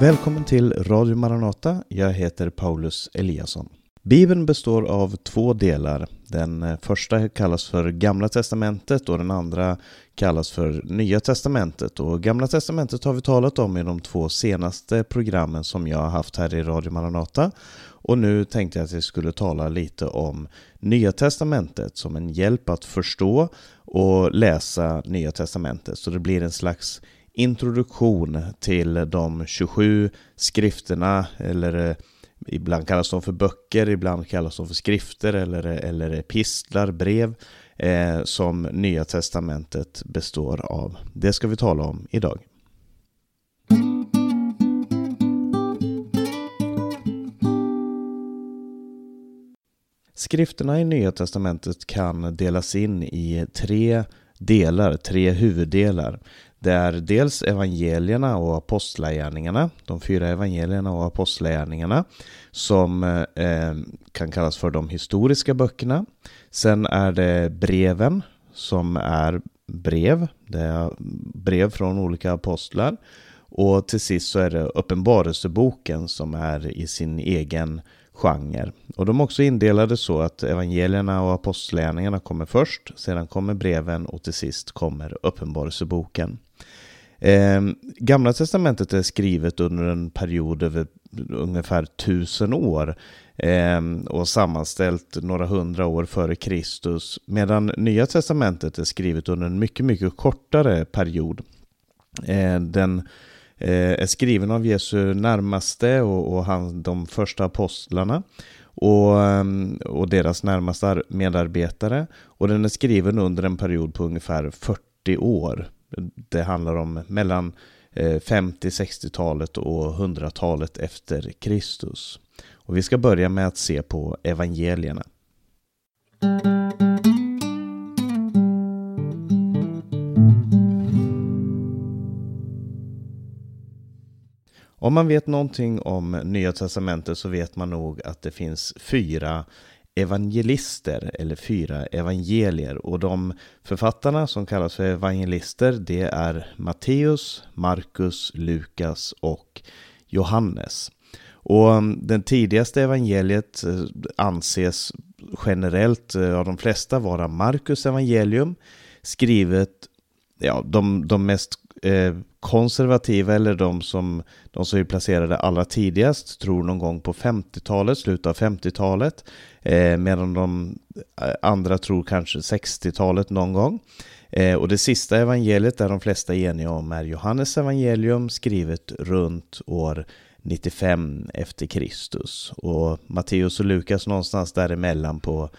Välkommen till Radio Maranata. Jag heter Paulus Eliasson. Bibeln består av två delar. Den första kallas för Gamla Testamentet och den andra kallas för Nya Testamentet. Och Gamla Testamentet har vi talat om i de två senaste programmen som jag har haft här i Radio Maranata. Och nu tänkte jag att jag skulle tala lite om Nya Testamentet som en hjälp att förstå och läsa Nya Testamentet. Så det blir en slags introduktion till de 27 skrifterna eller eh, ibland kallas de för böcker, ibland kallas de för skrifter eller, eh, eller eh, epistlar, brev eh, som Nya Testamentet består av. Det ska vi tala om idag. Skrifterna i Nya Testamentet kan delas in i tre delar, tre huvuddelar. Det är dels evangelierna och apostlagärningarna, de fyra evangelierna och apostlagärningarna, som eh, kan kallas för de historiska böckerna. Sen är det breven, som är brev, det är brev från olika apostlar. Och till sist så är det Uppenbarelseboken som är i sin egen genre. Och de är också indelade så att evangelierna och apostlagärningarna kommer först, sedan kommer breven och till sist kommer Uppenbarelseboken. Eh, Gamla testamentet är skrivet under en period över ungefär tusen år eh, och sammanställt några hundra år före Kristus, medan Nya testamentet är skrivet under en mycket, mycket kortare period. Eh, den Eh, är skriven av Jesu närmaste och, och han, de första apostlarna och, ehm, och deras närmaste medarbetare. Och den är skriven under en period på ungefär 40 år. Det handlar om mellan eh, 50-60-talet och 100-talet efter Kristus. Och vi ska börja med att se på evangelierna. Om man vet någonting om Nya Testamentet så vet man nog att det finns fyra evangelister eller fyra evangelier och de författarna som kallas för evangelister det är Matteus, Markus, Lukas och Johannes. Och mm, den tidigaste evangeliet eh, anses generellt eh, av de flesta vara Markus evangelium skrivet, ja, de, de mest eh, konservativa eller de som, de som är placerade allra tidigast tror någon gång på 50-talet, slutet av 50-talet. Eh, medan de eh, andra tror kanske 60-talet någon gång. Eh, och det sista evangeliet där de flesta är eniga om är Johannes evangelium skrivet runt år 95 efter Kristus. Och Matteus och Lukas någonstans däremellan på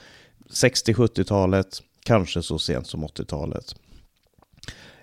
60-70-talet, kanske så sent som 80-talet.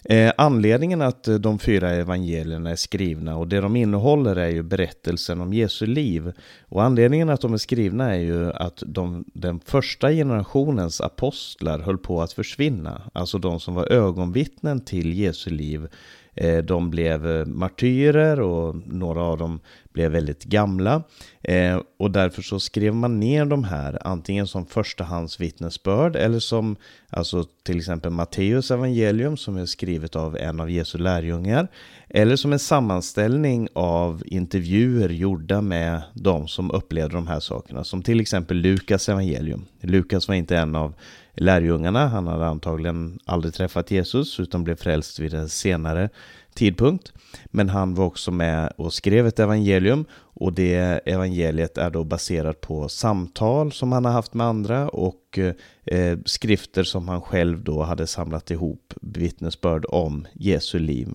Eh, anledningen att eh, de fyra evangelierna är skrivna och det de innehåller är ju berättelsen om Jesu liv. Och anledningen att de är skrivna är ju att de, den första generationens apostlar höll på att försvinna. Alltså de som var ögonvittnen till Jesu liv Eh, de blev eh, martyrer och några av dem blev väldigt gamla. Eh, och därför så skrev man ner de här antingen som förstahandsvittnesbörd eller som alltså till exempel Matteus evangelium som är skrivet av en av Jesu lärjungar. Eller som en sammanställning av intervjuer gjorda med de som upplevde de här sakerna. Som till exempel Lukas evangelium. Lukas var inte en av lärjungarna. Han hade antagligen aldrig träffat Jesus utan blev frälst vid en senare tidpunkt. Men han var också med och skrev ett evangelium och det evangeliet är då baserat på samtal som han har haft med andra och eh, skrifter som han själv då hade samlat ihop vittnesbörd om Jesu liv.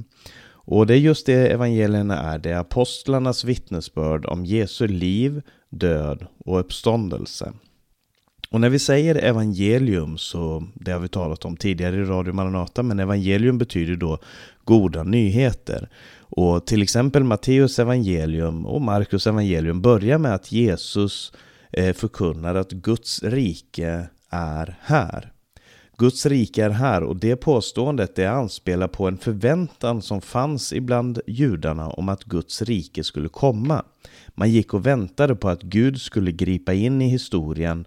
Och det är just det evangelierna är, det är apostlarnas vittnesbörd om Jesu liv, död och uppståndelse. Och när vi säger evangelium så, det har vi talat om tidigare i Radio Maranata, men evangelium betyder då goda nyheter. Och till exempel Matteus evangelium och Markus evangelium börjar med att Jesus eh, förkunnar att Guds rike är här. Guds rike är här och det påståendet det anspelar på en förväntan som fanns ibland judarna om att Guds rike skulle komma. Man gick och väntade på att Gud skulle gripa in i historien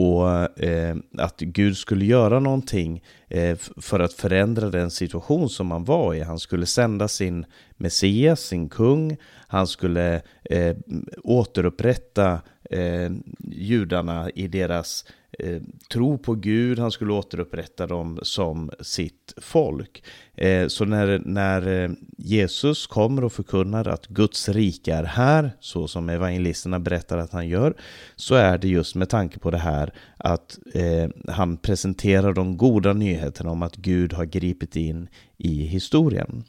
och eh, att Gud skulle göra någonting eh, för att förändra den situation som man var i. Han skulle sända sin Messias, sin kung. Han skulle eh, återupprätta eh, judarna i deras eh, tro på Gud, han skulle återupprätta dem som sitt folk. Eh, så när, när eh, Jesus kommer och förkunnar att Guds rike är här, så som evangelisterna berättar att han gör, så är det just med tanke på det här att eh, han presenterar de goda nyheterna om att Gud har gripit in i historien.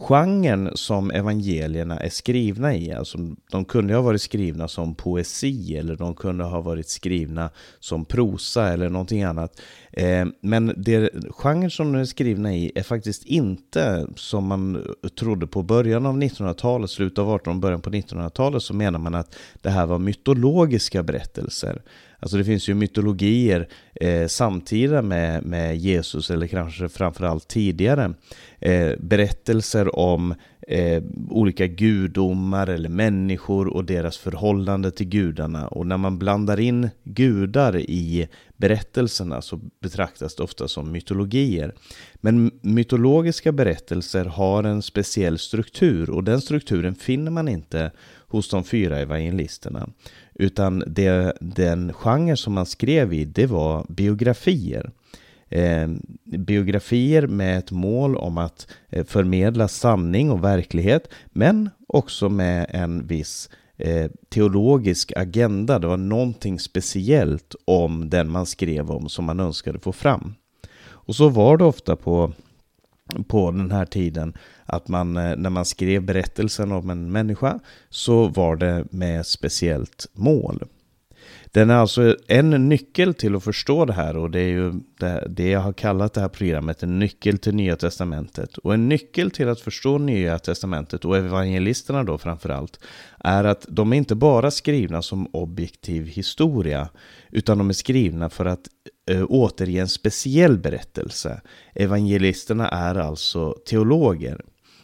Genren som evangelierna är skrivna i, alltså de kunde ha varit skrivna som poesi eller de kunde ha varit skrivna som prosa eller någonting annat. Eh, men det genren som de är skrivna i är faktiskt inte som man trodde på början av 1900-talet, slutet av 1800-talet, början på 1900-talet så menar man att det här var mytologiska berättelser. Alltså det finns ju mytologier eh, samtida med, med Jesus eller kanske framförallt tidigare. Eh, berättelser om eh, olika gudomar eller människor och deras förhållande till gudarna. Och när man blandar in gudar i berättelserna så betraktas det ofta som mytologier. Men mytologiska berättelser har en speciell struktur och den strukturen finner man inte hos de fyra evangelisterna. Utan det, den genre som man skrev i, det var biografier. Eh, biografier med ett mål om att eh, förmedla sanning och verklighet, men också med en viss eh, teologisk agenda. Det var någonting speciellt om den man skrev om som man önskade få fram. Och så var det ofta på, på den här tiden att man eh, när man skrev berättelsen om en människa så var det med speciellt mål. Den är alltså en nyckel till att förstå det här och det är ju det, det, jag har kallat det här programmet en nyckel till Nya Testamentet. Och en nyckel till att förstå Nya Testamentet och evangelisterna då framförallt är att de är inte bara skrivna som objektiv historia utan de är skrivna för att eh, återge en speciell berättelse. Evangelisterna är alltså teologer.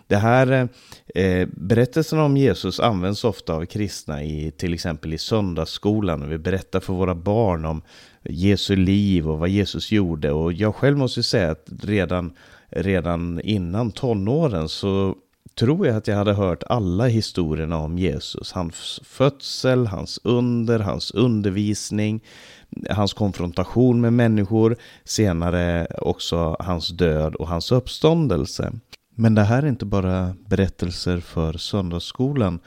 Det här eh, berättelsen om Jesus används ofta av kristna i till exempel i söndagsskolan. Vi berättar för våra barn om Jesu liv och vad Jesus gjorde. Och jag själv måste säga att redan, redan innan tonåren så tror jag att jag hade hört alla historierna om Jesus. Hans födsel, hans under, hans undervisning, hans konfrontation med människor, senare också hans död och hans uppståndelse. Men det här är inte bara berättelser för söndagsskolan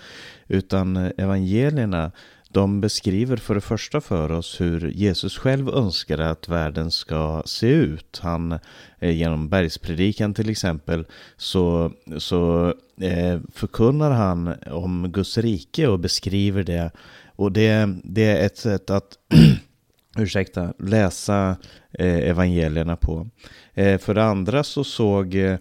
utan evangelierna de beskriver för det första för oss hur Jesus själv önskade att världen ska se ut. Han, eh, genom bergspredikan till exempel, så, så eh, förkunnar han om Guds rike och beskriver det. Och det, det är ett sätt att ursäkta, läsa eh, evangelierna på. Eh, för det andra så såg eh,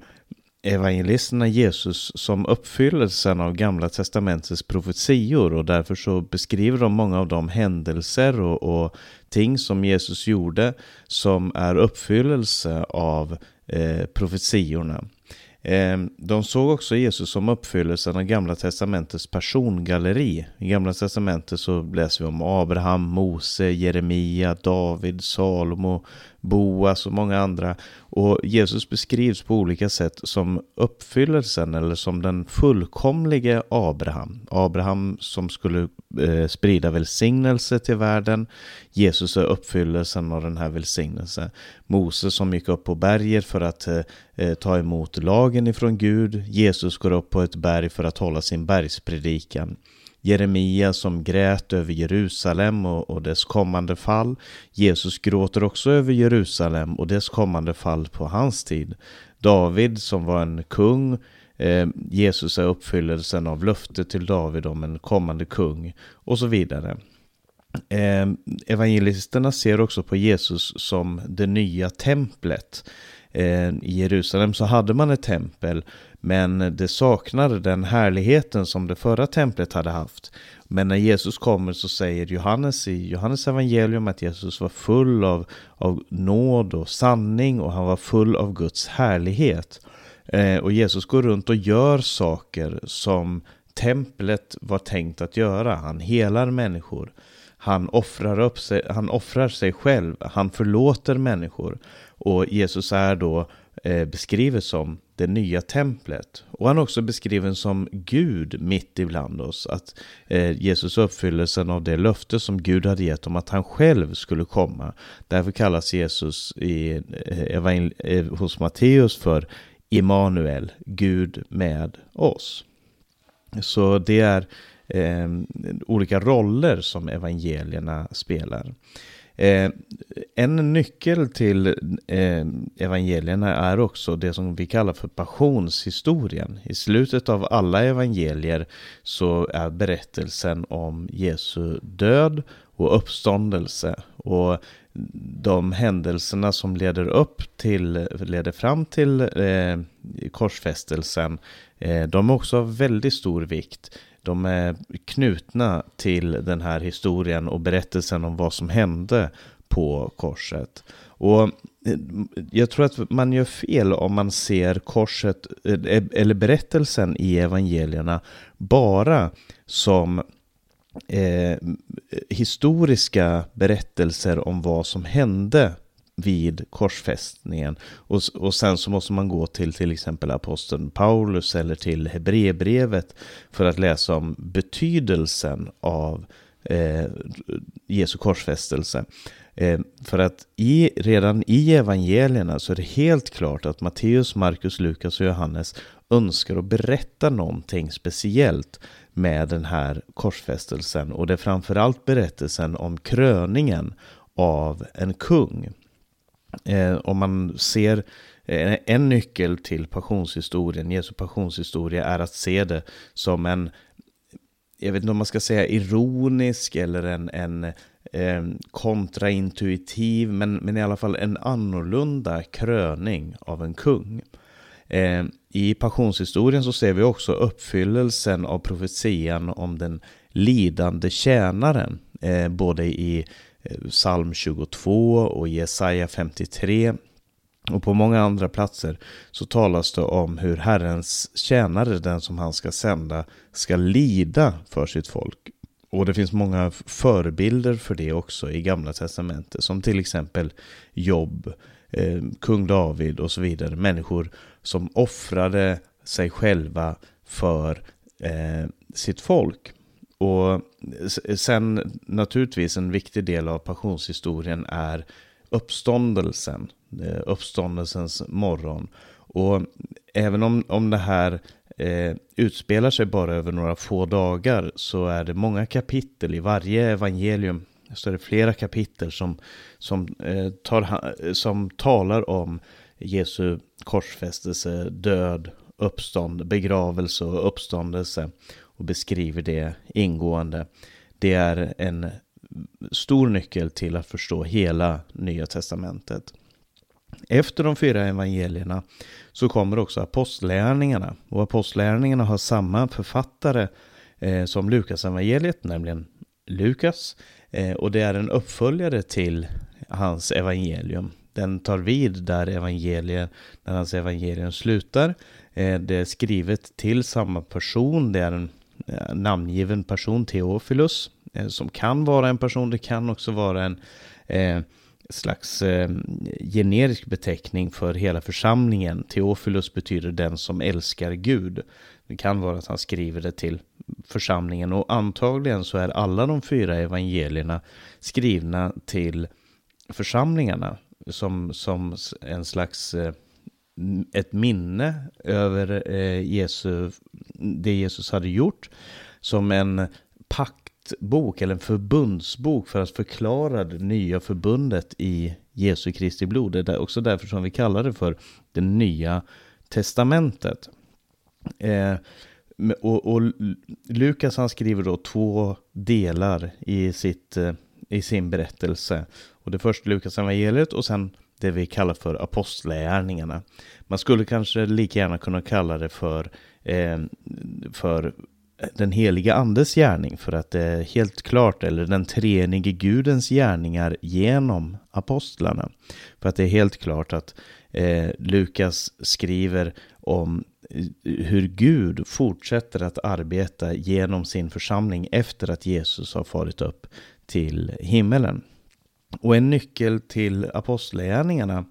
evangelisterna Jesus som uppfyllelsen av Gamla Testamentets profetior och därför så beskriver de många av de händelser och, och ting som Jesus gjorde som är uppfyllelse av eh, profetiorna. Ehm, de såg också Jesus som uppfyllelsen av Gamla Testamentets persongalleri. I Gamla Testamentet så läser vi om Abraham, Mose, Jeremia, David, Salomo, Boas och många andra. Och Jesus beskrivs på olika sätt som uppfyllelsen eller som den fullkomlige Abraham. Abraham som skulle eh, sprida välsignelse till världen. Jesus är uppfyllelsen av den här välsignelsen. Moses som gick upp på berget för att eh, eh, ta emot lagen ifrån Gud. Jesus går upp på ett berg för att hålla sin bergspredikan. Jeremia som grät över Jerusalem och, och dess kommande fall. Jesus gråter också över Jerusalem och dess kommande fall på hans tid. David som var en kung eh, Jesus är uppfyllelsen av löftet till David om en kommande kung och så vidare. Eh, evangelisterna ser också på Jesus som det nya templet. Eh, I Jerusalem så hade man ett tempel men det saknade den härligheten som det förra templet hade haft. Men när Jesus kommer så säger Johannes i Johannes evangelium att Jesus var full av, av nåd och sanning och han var full av Guds härlighet. Eh, och Jesus går runt och gör saker som templet var tänkt att göra. Han helar människor. Han offrar, upp sig, han offrar sig själv, han förlåter människor. Och Jesus är då eh, beskriven som det nya templet. Och han är också beskriven som Gud mitt ibland oss. Att eh, Jesus uppfyllelsen av det löfte som Gud hade gett om att han själv skulle komma. Därför kallas Jesus i, eh, eh hos Matteus för Immanuel, Gud med oss. Så det är eh, olika roller som evangelierna spelar. Eh, en nyckel till eh, evangelierna är också det som vi kallar för passionshistorien. I slutet av alla evangelier så är berättelsen om Jesu död och uppståndelse. Och de händelserna som leder upp till, leder fram till eh, korsfästelsen, eh, de är också av väldigt stor vikt. De är knutna till den här historien och berättelsen om vad som hände på korset. Och eh, jag tror att man gör fel om man ser korset eh, eh, eller berättelsen i evangelierna bara som eh, historiska berättelser om vad som hände vid korsfästningen. Och, och sen så måste man gå till till exempel aposteln Paulus eller till Hebreerbrevet för att läsa om betydelsen av eh, Jesu korsfästelse. Eh, för att i, redan i evangelierna så är det helt klart att Matteus, Markus, Lukas och Johannes önskar att berätta någonting speciellt med den här korsfästelsen. Och det är framförallt berättelsen om kröningen av en kung. Eh, om man ser eh, en nyckel till passionshistorien, Jesu passionshistoria, är att se det som en, jag vet inte om man ska säga ironisk eller en, en eh, kontraintuitiv, men, men i alla fall en annorlunda kröning av en kung. Eh, I passionshistorien så ser vi också uppfyllelsen av profetian om den lidande tjänaren, eh, både i Eh, psalm 22 och Jesaja 53. Och på många andra platser så talas det om hur Herrens tjänare, den som han ska sända, ska lida för sitt folk. Och det finns många förebilder för det också i Gamla Testamentet, som till exempel Jobb, eh, kung David och så vidare. Människor som offrade sig själva för eh, sitt folk. Och sen naturligtvis en viktig del av passionshistorien är uppståndelsen, eh, uppståndelsens morgon. Och även om, om det här eh, utspelar sig bara över några få dagar så är det många kapitel i varje evangelium så är det flera kapitel som, som, eh, tar, som talar om Jesu korsfästelse, död, uppstånd, begravelse och uppståndelse och beskriver det ingående. Det är en stor nyckel till att förstå hela Nya Testamentet. Efter de fyra evangelierna så kommer också apostlärningarna. Och apostlärningarna har samma författare eh, som Lukasevangeliet, nämligen Lukas. Eh, och det är en uppföljare till hans evangelium. Den tar vid där evangeliet, när hans evangelium slutar. Eh, det är skrivet till samma person. Det är en Eh, namngiven person, Theophilus, eh, som kan vara en person, det kan också vara en eh, slags eh, generisk beteckning för hela församlingen. Teofilus betyder den som älskar Gud. Det kan vara att han skriver det till församlingen och antagligen så är alla de fyra evangelierna skrivna till församlingarna som, som en slags eh, ett minne över eh, Jesu, det Jesus hade gjort som en paktbok eller en förbundsbok för att förklara det nya förbundet i Jesu Kristi blod. Det är också därför som vi kallar det för det nya testamentet. Eh, och, och, Lukas han skriver då två delar i, sitt, eh, i sin berättelse. Och det första Lukas evangeliet och sen det vi kallar för apostlärningarna. Man skulle kanske lika gärna kunna kalla det för, eh, för den heliga andes gärning för att det är helt klart, eller den treenige gudens gärningar genom apostlarna. För att det är helt klart att eh, Lukas skriver om eh, hur Gud fortsätter att arbeta genom sin församling efter att Jesus har farit upp till himmelen. Och en nyckel till apostlagärningarna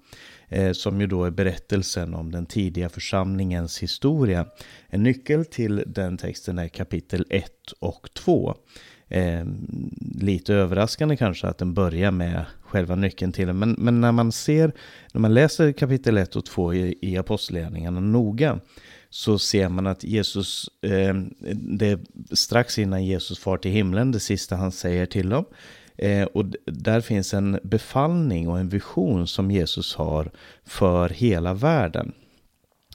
eh, som ju då är berättelsen om den tidiga församlingens historia. En nyckel till den texten är kapitel 1 och 2. Eh, lite överraskande kanske att den börjar med själva nyckeln till den. Men, men när man ser, när man läser kapitel 1 och 2 i, i Apostlagärningarna noga så ser man att Jesus, eh, det strax innan Jesus far till himlen, det sista han säger till dem. Eh, och där finns en befallning och en vision som Jesus har för hela världen.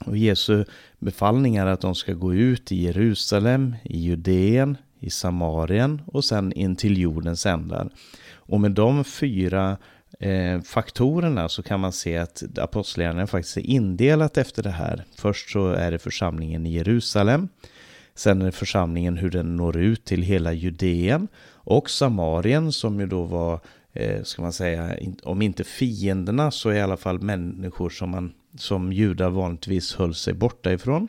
Och Jesu befallning är att de ska gå ut i Jerusalem, i Judeen, i Samarien och sen in till jordens ändar. Och med de fyra eh, faktorerna så kan man se att apostlagärningarna faktiskt är indelat efter det här. Först så är det församlingen i Jerusalem. Sen är det församlingen hur den når ut till hela Judeen och Samarien som ju då var, eh, ska man säga, om inte fienderna så i alla fall människor som, man, som judar vanligtvis höll sig borta ifrån.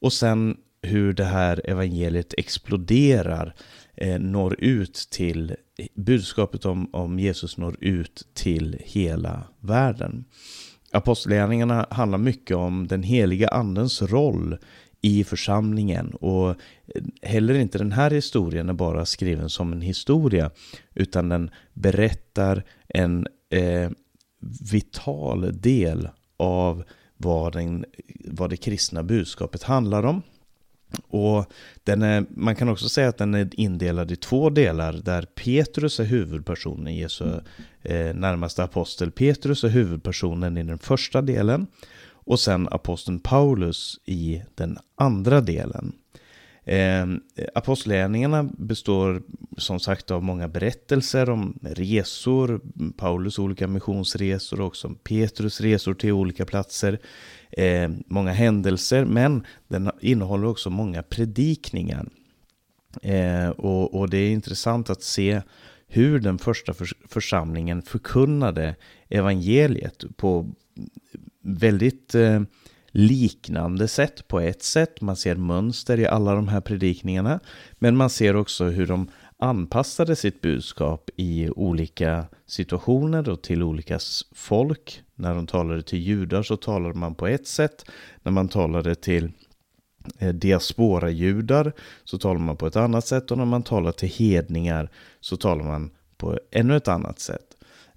Och sen hur det här evangeliet exploderar, eh, når ut till, budskapet om, om Jesus når ut till hela världen. Apostlagärningarna handlar mycket om den heliga andens roll i församlingen och eh, heller inte den här historien är bara skriven som en historia utan den berättar en eh, vital del av vad, den, vad det kristna budskapet handlar om. Och den är, man kan också säga att den är indelad i två delar där Petrus är huvudpersonen, Jesu eh, närmaste apostel. Petrus är huvudpersonen i den första delen och sen aposteln Paulus i den andra delen. Eh, Apostlagärningarna består som sagt av många berättelser om resor, Paulus olika missionsresor och också Petrus resor till olika platser. Eh, många händelser, men den innehåller också många predikningar. Eh, och, och, det är intressant att se hur den första församlingen förkunnade evangeliet på väldigt eh, liknande sätt på ett sätt. Man ser mönster i alla de här predikningarna. Men man ser också hur de anpassade sitt budskap i olika situationer och till olika folk. När de talade till judar så talade man på ett sätt. När man talade till eh, diaspora-judar så talar man på ett annat sätt och när man talar till hedningar så talar man på ännu ett annat sätt.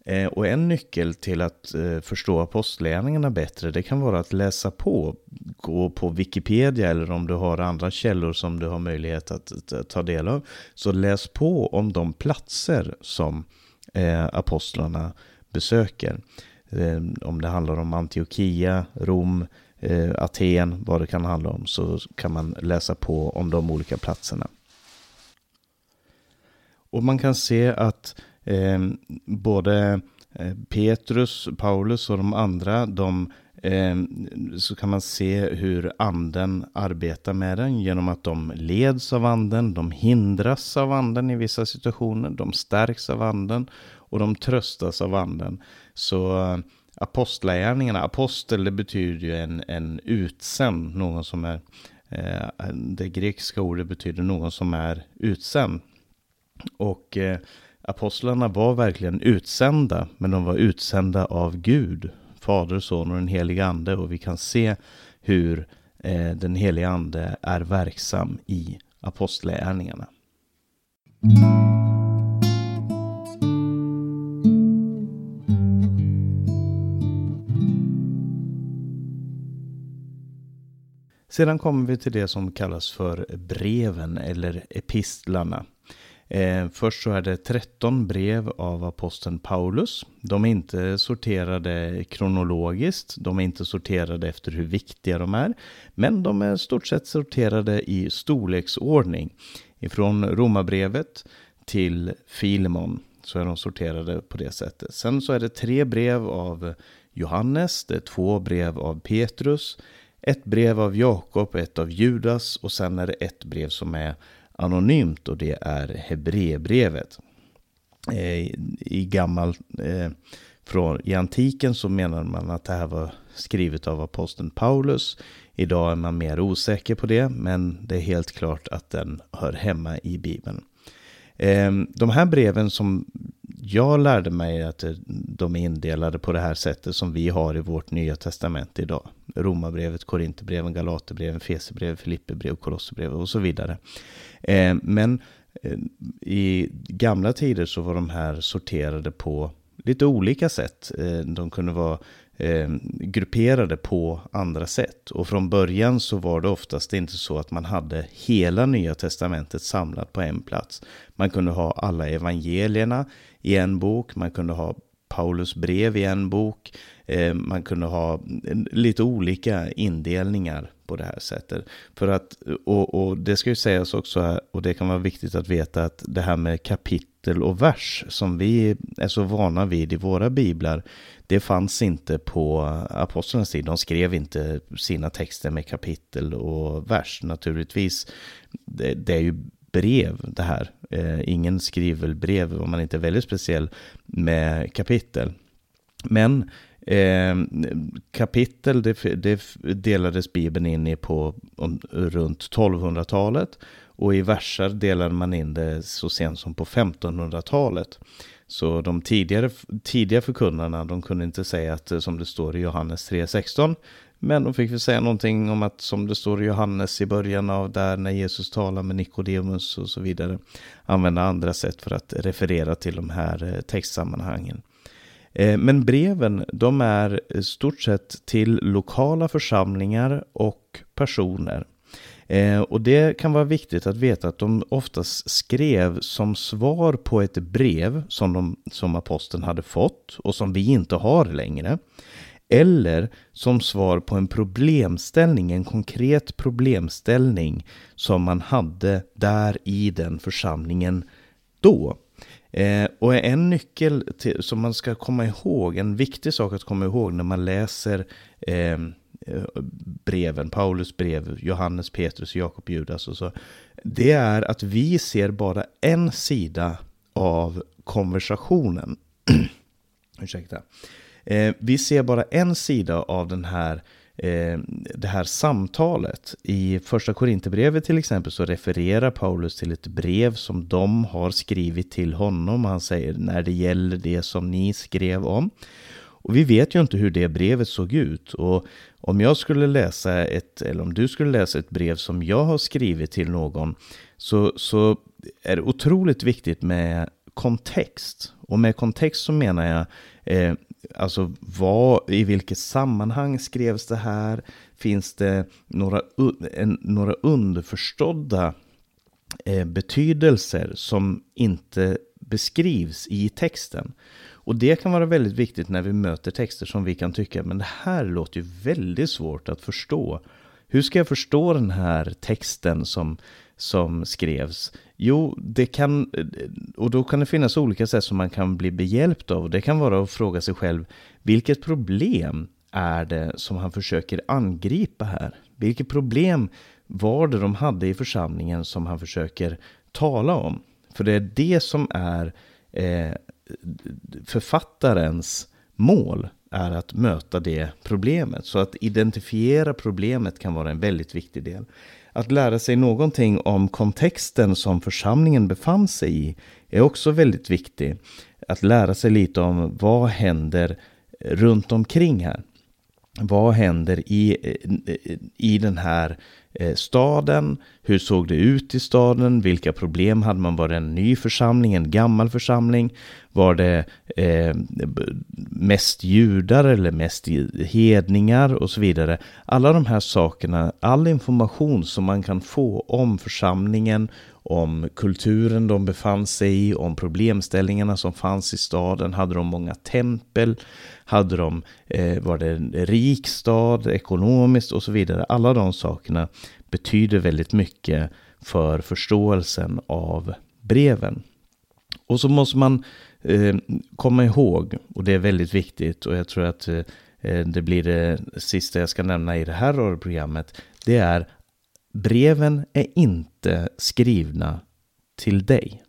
Eh, och en nyckel till att eh, förstå apostlagärningarna bättre, det kan vara att läsa på, gå på Wikipedia eller om du har andra källor som du har möjlighet att ta del av. Så läs på om de platser som eh, apostlarna besöker. Om det handlar om Antiochia, Rom, Aten, vad det kan handla om, så kan man läsa på om de olika platserna. Och man kan se att Ehm, eh, både Petrus, Paulus och de andra, de, eh, så kan man se hur anden arbetar med den genom att de leds av anden, de hindras av anden i vissa situationer, de stärks av anden och de tröstas av anden. Så eh, apostlagärningarna, apostel det betyder ju en, en utsänd, någon som är, eh, det grekiska ordet betyder någon som är utsänd. Och eh, apostlarna var verkligen utsända, men de var utsända av Gud, Fader, Son och den helige Ande. Och vi kan se hur eh, den helige Ande är verksam i apostlagärningarna. Sedan kommer vi till det som kallas för breven eller epistlarna. Eh, först så är det 13 brev av aposteln Paulus. De är inte sorterade kronologiskt, de är inte sorterade efter hur viktiga de är, men de är stort sett sorterade i storleksordning. Ifrån Romarbrevet till Filemon så är de sorterade på det sättet. Sen så är det tre brev av Johannes, det är två brev av Petrus, ett brev av Jakob, ett av Judas och sen är det ett brev som är anonymt och det är Hebreerbrevet. Eh, I gammal eh, Från, I antiken så menar man att det här var skrivet av aposteln Paulus. Idag är man mer osäker på det, men det är helt klart att den hör hemma i Bibeln. Eh, de här breven som jag lärde mig att de är indelade på det här sättet som vi har i vårt nya testament idag. Romarbrevet, Korinthierbreven, Galaterbreven, Fesebrevet, Filipperbrevet, Kolosserbrevet och så vidare. Eh, men eh, i gamla tider så var de här sorterade på lite olika sätt. Eh, de kunde vara eh, grupperade på andra sätt. Och från början så var det oftast inte så att man hade hela Nya Testamentet samlat på en plats. Man kunde ha alla evangelierna i en bok, man kunde ha Paulus brev i en bok, eh, man kunde ha lite olika indelningar på det här sättet. För att, och, och, det ska ju sägas också, och det kan vara viktigt att veta att det här med kapitel och vers som vi är så vana vid i våra biblar, det fanns inte på apostlarnas tid. De skrev inte sina texter med kapitel och vers. Naturligtvis, det, det är ju brev det här. Eh, ingen skriver brev om man inte är väldigt speciell med kapitel. Men eh, kapitel det, det, delades Bibeln in i på om, runt 1200-talet och i verser delade man in det så sent som på 1500-talet. Så de tidigare, tidiga förkunnarna, de kunde inte säga att eh, som det står i Johannes 3.16. Men de fick väl säga någonting om att som det står i Johannes i början av där när Jesus talar med Nikodemus och så vidare. Använda andra sätt för att referera till de här eh, textsammanhangen. Eh, men breven, de är stort sett till lokala församlingar och personer. Eh, och det kan vara viktigt att veta att de oftast skrev som svar på ett brev som, de, som aposteln hade fått och som vi inte har längre. Eller som svar på en problemställning, en konkret problemställning som man hade där i den församlingen då. Eh, och en nyckel till, som man ska komma ihåg, en viktig sak att komma ihåg när man läser eh, Eh, Eh, breven, Paulus brev, Johannes, Petrus, Jakob, Judas och så. Det är att vi ser bara en sida av konversationen. Ursäkta. Eh, vi ser bara en sida av den här eh, det här samtalet. I första Korinthierbrevet till exempel så refererar Paulus till ett brev som de har skrivit till honom. Han säger när det gäller det som ni skrev om. Och vi vet ju inte hur det brevet såg ut. Och om jag skulle läsa ett, eller om du skulle läsa ett brev som jag har skrivit till någon, så, så är det otroligt viktigt med kontext. Och med kontext så menar jag eh, alltså vad, i vilket sammanhang skrevs det här? Finns det några, en, några underförstådda eh, betydelser som inte beskrivs i texten? Och det kan vara väldigt viktigt när vi möter texter som vi kan tycka, men det här låter ju väldigt svårt att förstå. Hur ska jag förstå den här texten som, som skrevs? Jo, det kan, och då kan det finnas olika sätt som man kan bli behjälpt av. Det kan vara att fråga sig själv, vilket problem är det som han försöker angripa här? Vilket problem var det de hade i församlingen som han försöker tala om? För det är det som är eh, författarens mål är att möta det problemet. Så att identifiera problemet kan vara en väldigt viktig del. Att lära sig någonting om kontexten som församlingen befann sig i är också väldigt viktigt. Att lära sig lite om vad händer runt omkring här. Vad händer i, eh, i den här eh, staden, hur såg det ut i staden, vilka problem hade man, var det en ny församling, en gammal församling, var det eh, mest judar eller mest hedningar och så vidare. Alla de här sakerna, all information som man kan få om församlingen, om kulturen de befann sig i, om problemställningarna som fanns i staden. Hade de många tempel? Hade de, eh, var det en rik stad ekonomiskt och så vidare? Alla de sakerna betyder väldigt mycket för förståelsen av breven. Och så måste man eh, komma ihåg, och det är väldigt viktigt, och jag tror att eh, det blir det sista jag ska nämna i det här radioprogrammet, det är breven är inte skrivna till dig.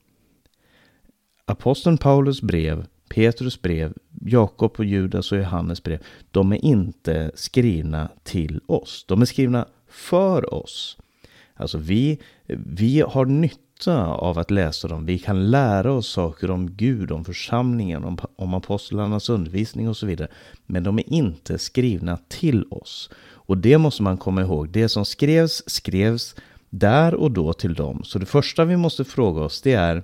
Aposteln Paulus brev, Petrus brev, Jakob och Judas och Johannes brev, de är inte skrivna till oss. De är skrivna för oss. Alltså vi, vi har nytta av att läsa dem. Vi kan lära oss saker om Gud, om församlingen, om, om apostlarnas undervisning och så vidare. Men de är inte skrivna till oss. Och det måste man komma ihåg. Det som skrevs, skrevs där och då till dem. Så det första vi måste fråga oss det är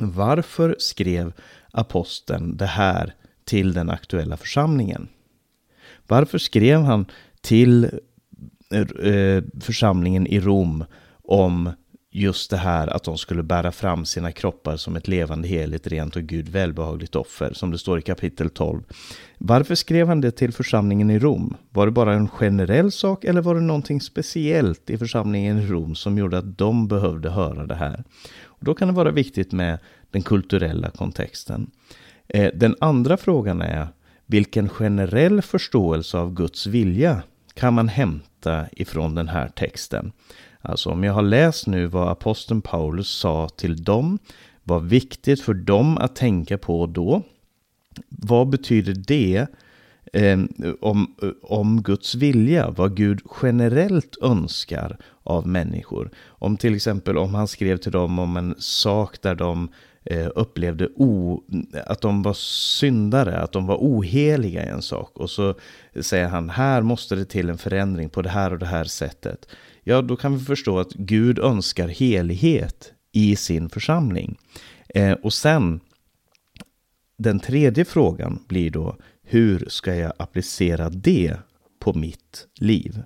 varför skrev aposteln det här till den aktuella församlingen? Varför skrev han till eh, församlingen i Rom om just det här att de skulle bära fram sina kroppar som ett levande, heligt, rent och Gud välbehagligt offer, som det står i kapitel 12. Varför skrev han det till församlingen i Rom? Var det bara en generell sak eller var det någonting speciellt i församlingen i Rom som gjorde att de behövde höra det här? Och då kan det vara viktigt med den kulturella kontexten. Eh, den andra frågan är vilken generell förståelse av Guds vilja kan man hämta ifrån den här texten? Alltså om jag har läst nu vad aposteln Paulus sa till dem, vad viktigt för dem att tänka på då. Vad betyder det eh, om, om Guds vilja, vad Gud generellt önskar av människor? Om till exempel om han skrev till dem om en sak där de Eh, upplevde o, att de var syndare, att de var oheliga i en sak. Och så säger han, här måste det till en förändring på det här och det här sättet ja då kan vi förstå att Gud önskar helighet i sin församling. Eh, och sen, den tredje frågan blir då, hur ska jag applicera det på mitt liv?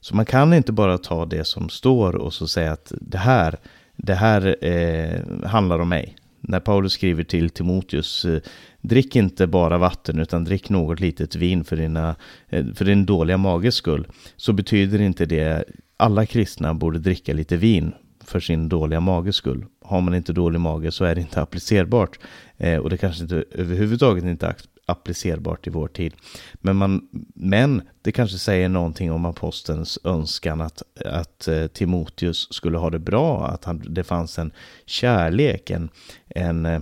Så man kan inte bara ta det som står och så säga att det här, det här eh, handlar om mig. När Paulus skriver till Timoteus, eh, drick inte bara vatten utan drick något litet vin för, dina, eh, för din dåliga mages skull. Så betyder inte det alla kristna borde dricka lite vin för sin dåliga mages skull. Har man inte dålig mage så är det inte applicerbart. Eh, och det kanske inte överhuvudtaget inte applicerbart i vår tid. Men, man, men det kanske säger någonting om apostelns önskan att, att eh, Timoteus skulle ha det bra, att han, det fanns en kärlek, en, en eh,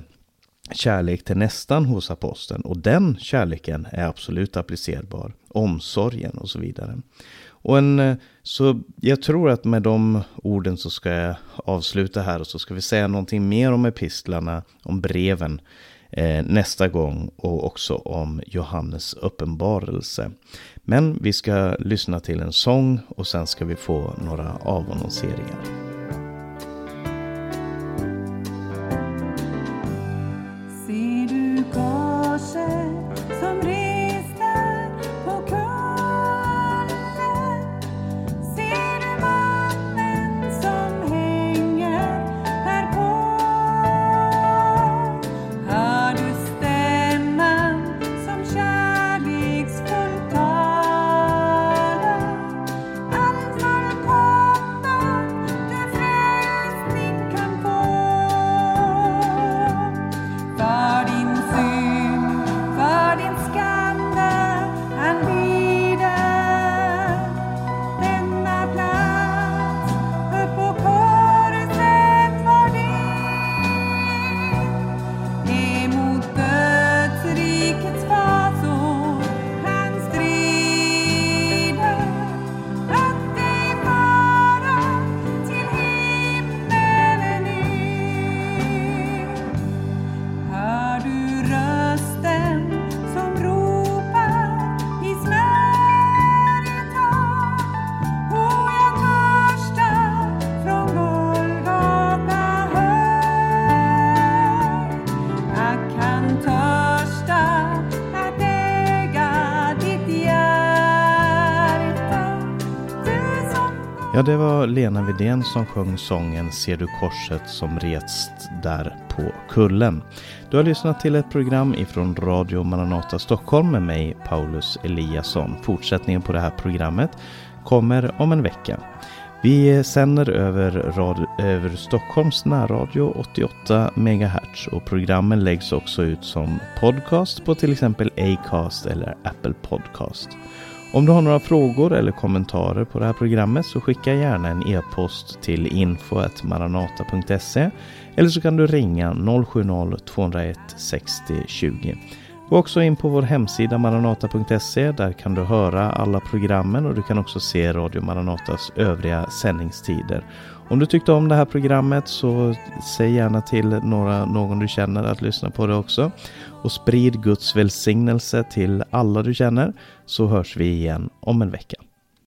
kärlek till nästan hos aposteln. Och den kärleken är absolut applicerbar. Omsorgen och så vidare. Och en, eh, så jag tror att med de orden så ska jag avsluta här och så ska vi säga någonting mer om epistlarna, om breven Eh, nästa gång och också om Johannes uppenbarelse. Men vi ska lyssna till en sång och sen ska vi få några avannonseringar. Det var Lena Vidén som sjöng sången Ser du korset som rest där på kullen. Du har lyssnat till ett program ifrån Radio Maranata Stockholm med mig, Paulus Eliasson. Fortsättningen på det här programmet kommer om en vecka. Vi sänder över, radio, över Stockholms närradio 88 MHz och programmen läggs också ut som podcast på till exempel Acast eller Apple Podcast. Om du har några frågor eller kommentarer på det här programmet så skicka gärna en e-post till info.maranata.se eller så kan du ringa 070-201 60 20. Gå också in på vår hemsida maranata.se. Där kan du höra alla programmen och du kan också se Radio Maranatas övriga sändningstider. Om du tyckte om det här programmet så säg gärna till några, någon du känner att lyssna på det också. Och sprid Guds välsignelse till alla du känner så hörs vi igen om en vecka.